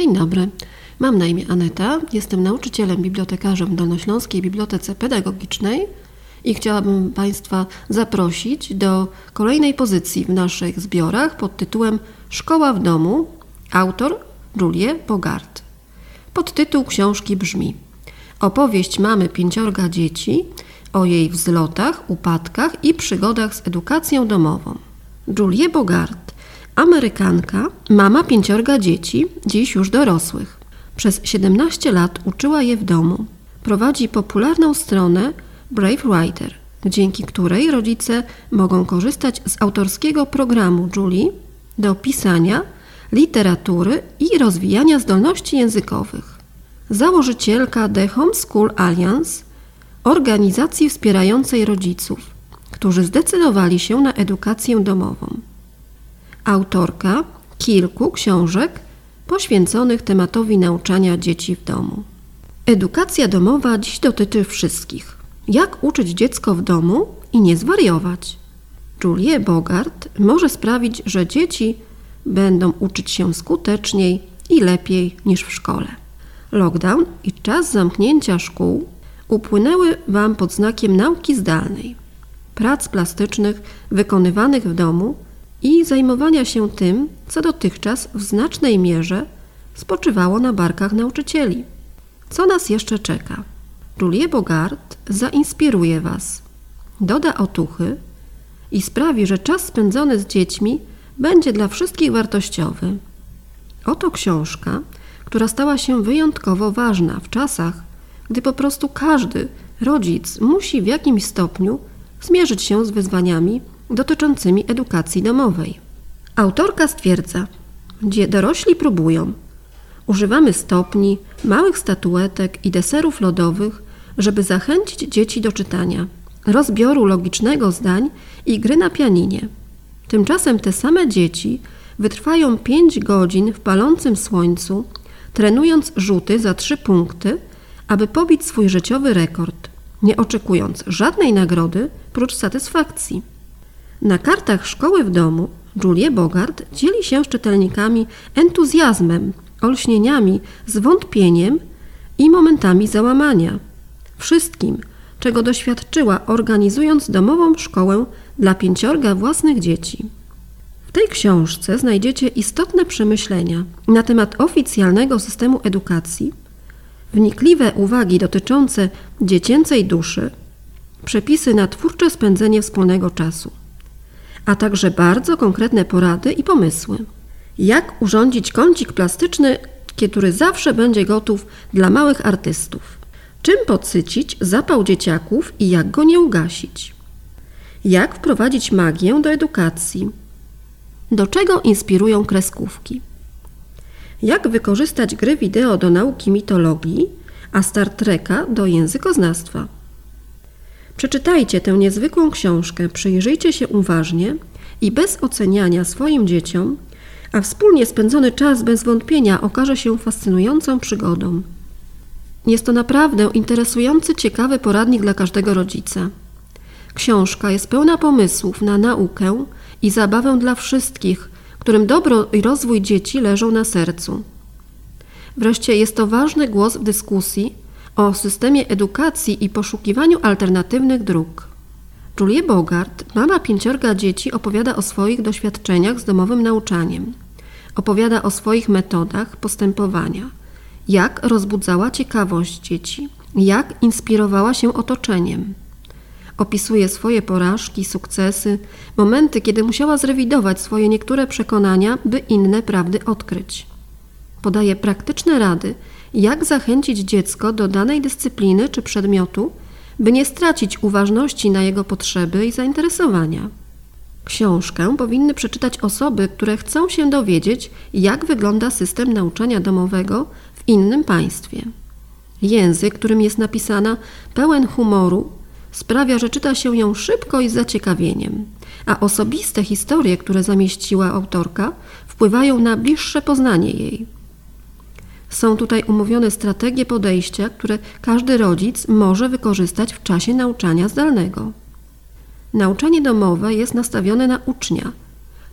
Dzień dobry. Mam na imię Aneta, jestem nauczycielem bibliotekarzem w Dolnośląskiej Bibliotece Pedagogicznej i chciałabym Państwa zaprosić do kolejnej pozycji w naszych zbiorach pod tytułem Szkoła w domu, autor Julie Bogart. Podtytuł książki brzmi Opowieść mamy pięciorga dzieci o jej wzlotach, upadkach i przygodach z edukacją domową. Julie Bogart, Amerykanka, mama pięciorga dzieci, dziś już dorosłych. Przez 17 lat uczyła je w domu. Prowadzi popularną stronę Brave Writer, dzięki której rodzice mogą korzystać z autorskiego programu Julie do pisania, literatury i rozwijania zdolności językowych. Założycielka The Homeschool Alliance, organizacji wspierającej rodziców, którzy zdecydowali się na edukację domową. Autorka kilku książek poświęconych tematowi nauczania dzieci w domu. Edukacja domowa dziś dotyczy wszystkich. Jak uczyć dziecko w domu i nie zwariować? Julie Bogart może sprawić, że dzieci będą uczyć się skuteczniej i lepiej niż w szkole. Lockdown i czas zamknięcia szkół upłynęły Wam pod znakiem nauki zdalnej, prac plastycznych wykonywanych w domu i zajmowania się tym, co dotychczas w znacznej mierze spoczywało na barkach nauczycieli. Co nas jeszcze czeka? Julie Bogart zainspiruje Was, doda otuchy i sprawi, że czas spędzony z dziećmi będzie dla wszystkich wartościowy. Oto książka, która stała się wyjątkowo ważna w czasach, gdy po prostu każdy rodzic musi w jakimś stopniu zmierzyć się z wyzwaniami dotyczącymi edukacji domowej. Autorka stwierdza, gdzie dorośli próbują, używamy stopni, małych statuetek i deserów lodowych, żeby zachęcić dzieci do czytania, rozbioru logicznego zdań i gry na pianinie. Tymczasem te same dzieci wytrwają 5 godzin w palącym słońcu, trenując rzuty za 3 punkty, aby pobić swój życiowy rekord, nie oczekując żadnej nagrody prócz satysfakcji. Na kartach szkoły w domu Julie Bogart dzieli się z czytelnikami entuzjazmem, olśnieniami, zwątpieniem i momentami załamania. Wszystkim, czego doświadczyła organizując domową szkołę dla pięciorga własnych dzieci. W tej książce znajdziecie istotne przemyślenia na temat oficjalnego systemu edukacji, wnikliwe uwagi dotyczące dziecięcej duszy, przepisy na twórcze spędzenie wspólnego czasu a także bardzo konkretne porady i pomysły. Jak urządzić kącik plastyczny, który zawsze będzie gotów dla małych artystów? Czym podsycić zapał dzieciaków i jak go nie ugasić? Jak wprowadzić magię do edukacji? Do czego inspirują kreskówki? Jak wykorzystać gry wideo do nauki mitologii, a Star Treka do językoznawstwa? Przeczytajcie tę niezwykłą książkę, przyjrzyjcie się uważnie i bez oceniania swoim dzieciom, a wspólnie spędzony czas bez wątpienia okaże się fascynującą przygodą. Jest to naprawdę interesujący, ciekawy poradnik dla każdego rodzica. Książka jest pełna pomysłów na naukę i zabawę dla wszystkich, którym dobro i rozwój dzieci leżą na sercu. Wreszcie jest to ważny głos w dyskusji o systemie edukacji i poszukiwaniu alternatywnych dróg. Julie Bogart, mama pięciorga dzieci, opowiada o swoich doświadczeniach z domowym nauczaniem. Opowiada o swoich metodach postępowania. Jak rozbudzała ciekawość dzieci, jak inspirowała się otoczeniem. Opisuje swoje porażki, sukcesy, momenty, kiedy musiała zrewidować swoje niektóre przekonania, by inne prawdy odkryć. Podaje praktyczne rady, jak zachęcić dziecko do danej dyscypliny czy przedmiotu, by nie stracić uważności na jego potrzeby i zainteresowania. Książkę powinny przeczytać osoby, które chcą się dowiedzieć, jak wygląda system nauczania domowego w innym państwie. Język, którym jest napisana, pełen humoru, sprawia, że czyta się ją szybko i z zaciekawieniem, a osobiste historie, które zamieściła autorka, wpływają na bliższe poznanie jej. Są tutaj umówione strategie podejścia, które każdy rodzic może wykorzystać w czasie nauczania zdalnego. Nauczanie domowe jest nastawione na ucznia.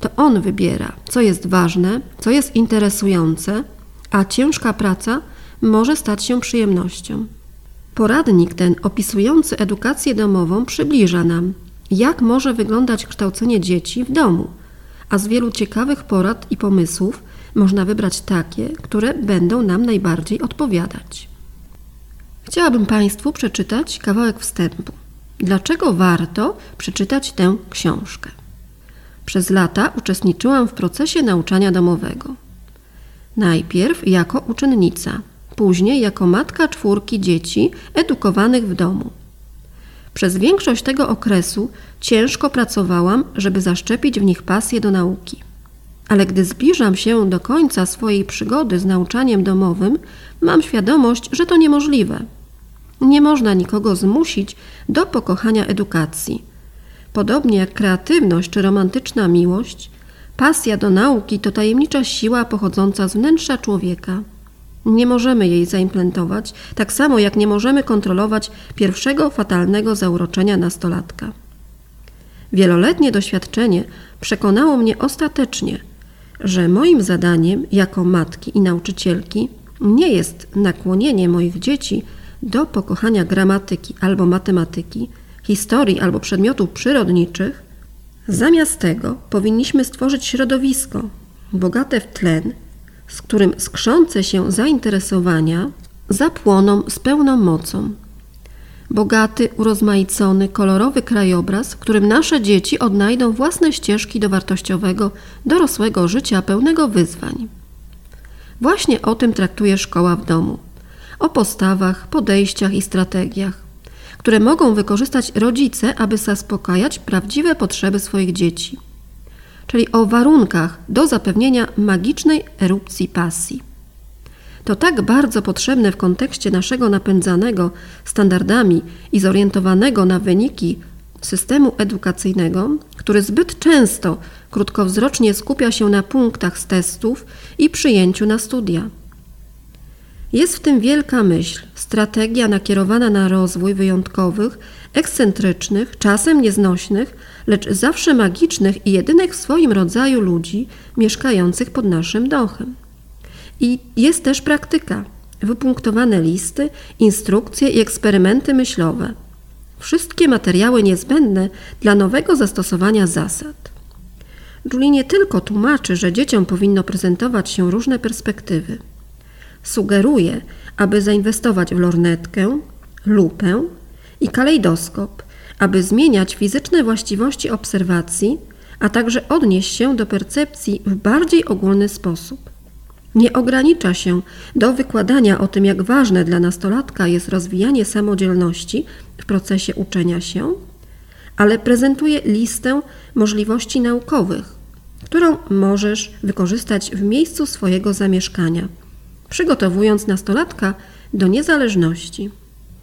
To on wybiera, co jest ważne, co jest interesujące, a ciężka praca może stać się przyjemnością. Poradnik ten opisujący edukację domową przybliża nam, jak może wyglądać kształcenie dzieci w domu, a z wielu ciekawych porad i pomysłów można wybrać takie, które będą nam najbardziej odpowiadać. Chciałabym Państwu przeczytać kawałek wstępu. Dlaczego warto przeczytać tę książkę? Przez lata uczestniczyłam w procesie nauczania domowego. Najpierw jako uczennica, później jako matka czwórki dzieci edukowanych w domu. Przez większość tego okresu ciężko pracowałam, żeby zaszczepić w nich pasję do nauki. Ale gdy zbliżam się do końca swojej przygody z nauczaniem domowym, mam świadomość, że to niemożliwe. Nie można nikogo zmusić do pokochania edukacji. Podobnie jak kreatywność czy romantyczna miłość, pasja do nauki to tajemnicza siła pochodząca z wnętrza człowieka. Nie możemy jej zaimplantować, tak samo jak nie możemy kontrolować pierwszego fatalnego zauroczenia nastolatka. Wieloletnie doświadczenie przekonało mnie ostatecznie, że moim zadaniem jako matki i nauczycielki nie jest nakłonienie moich dzieci do pokochania gramatyki albo matematyki, historii albo przedmiotów przyrodniczych, zamiast tego powinniśmy stworzyć środowisko bogate w tlen, z którym skrzące się zainteresowania zapłoną z pełną mocą. Bogaty, urozmaicony, kolorowy krajobraz, w którym nasze dzieci odnajdą własne ścieżki do wartościowego, dorosłego życia pełnego wyzwań. Właśnie o tym traktuje szkoła w domu o postawach, podejściach i strategiach, które mogą wykorzystać rodzice, aby zaspokajać prawdziwe potrzeby swoich dzieci, czyli o warunkach do zapewnienia magicznej erupcji pasji. To tak bardzo potrzebne w kontekście naszego napędzanego standardami i zorientowanego na wyniki systemu edukacyjnego, który zbyt często krótkowzrocznie skupia się na punktach z testów i przyjęciu na studia. Jest w tym wielka myśl, strategia nakierowana na rozwój wyjątkowych, ekscentrycznych, czasem nieznośnych, lecz zawsze magicznych i jedynych w swoim rodzaju ludzi mieszkających pod naszym dochem. I jest też praktyka, wypunktowane listy, instrukcje i eksperymenty myślowe. Wszystkie materiały niezbędne dla nowego zastosowania zasad. Julie nie tylko tłumaczy, że dzieciom powinno prezentować się różne perspektywy – Sugeruje, aby zainwestować w lornetkę, lupę i kalejdoskop, aby zmieniać fizyczne właściwości obserwacji, a także odnieść się do percepcji w bardziej ogólny sposób. Nie ogranicza się do wykładania o tym, jak ważne dla nastolatka jest rozwijanie samodzielności w procesie uczenia się, ale prezentuje listę możliwości naukowych, którą możesz wykorzystać w miejscu swojego zamieszkania przygotowując nastolatka do niezależności.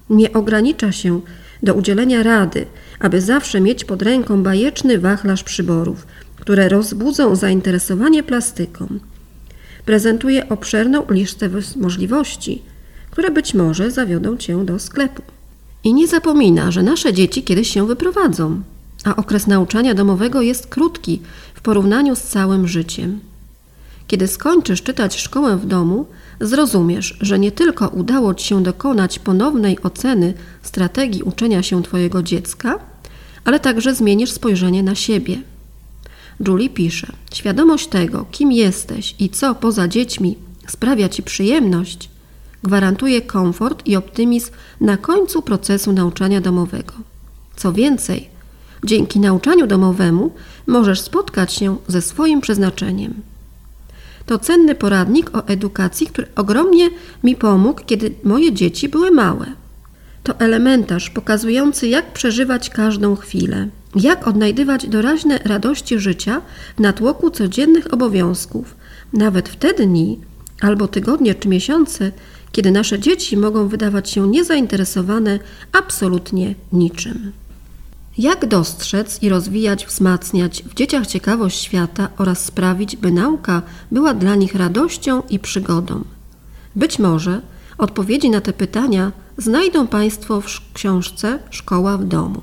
Nie ogranicza się do udzielenia rady, aby zawsze mieć pod ręką bajeczny wachlarz przyborów, które rozbudzą zainteresowanie plastyką. Prezentuje obszerną listę możliwości, które być może zawiodą cię do sklepu. I nie zapomina, że nasze dzieci kiedyś się wyprowadzą, a okres nauczania domowego jest krótki w porównaniu z całym życiem. Kiedy skończysz czytać szkołę w domu, zrozumiesz, że nie tylko udało Ci się dokonać ponownej oceny strategii uczenia się Twojego dziecka, ale także zmienisz spojrzenie na siebie. Julie pisze: Świadomość tego, kim jesteś i co poza dziećmi sprawia Ci przyjemność, gwarantuje komfort i optymizm na końcu procesu nauczania domowego. Co więcej, dzięki nauczaniu domowemu możesz spotkać się ze swoim przeznaczeniem. To cenny poradnik o edukacji, który ogromnie mi pomógł, kiedy moje dzieci były małe. To elementarz pokazujący, jak przeżywać każdą chwilę, jak odnajdywać doraźne radości życia w natłoku codziennych obowiązków, nawet w te dni albo tygodnie czy miesiące, kiedy nasze dzieci mogą wydawać się niezainteresowane absolutnie niczym. Jak dostrzec i rozwijać, wzmacniać w dzieciach ciekawość świata oraz sprawić, by nauka była dla nich radością i przygodą? Być może odpowiedzi na te pytania znajdą Państwo w książce Szkoła w domu.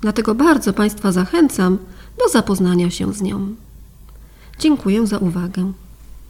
Dlatego bardzo Państwa zachęcam do zapoznania się z nią. Dziękuję za uwagę.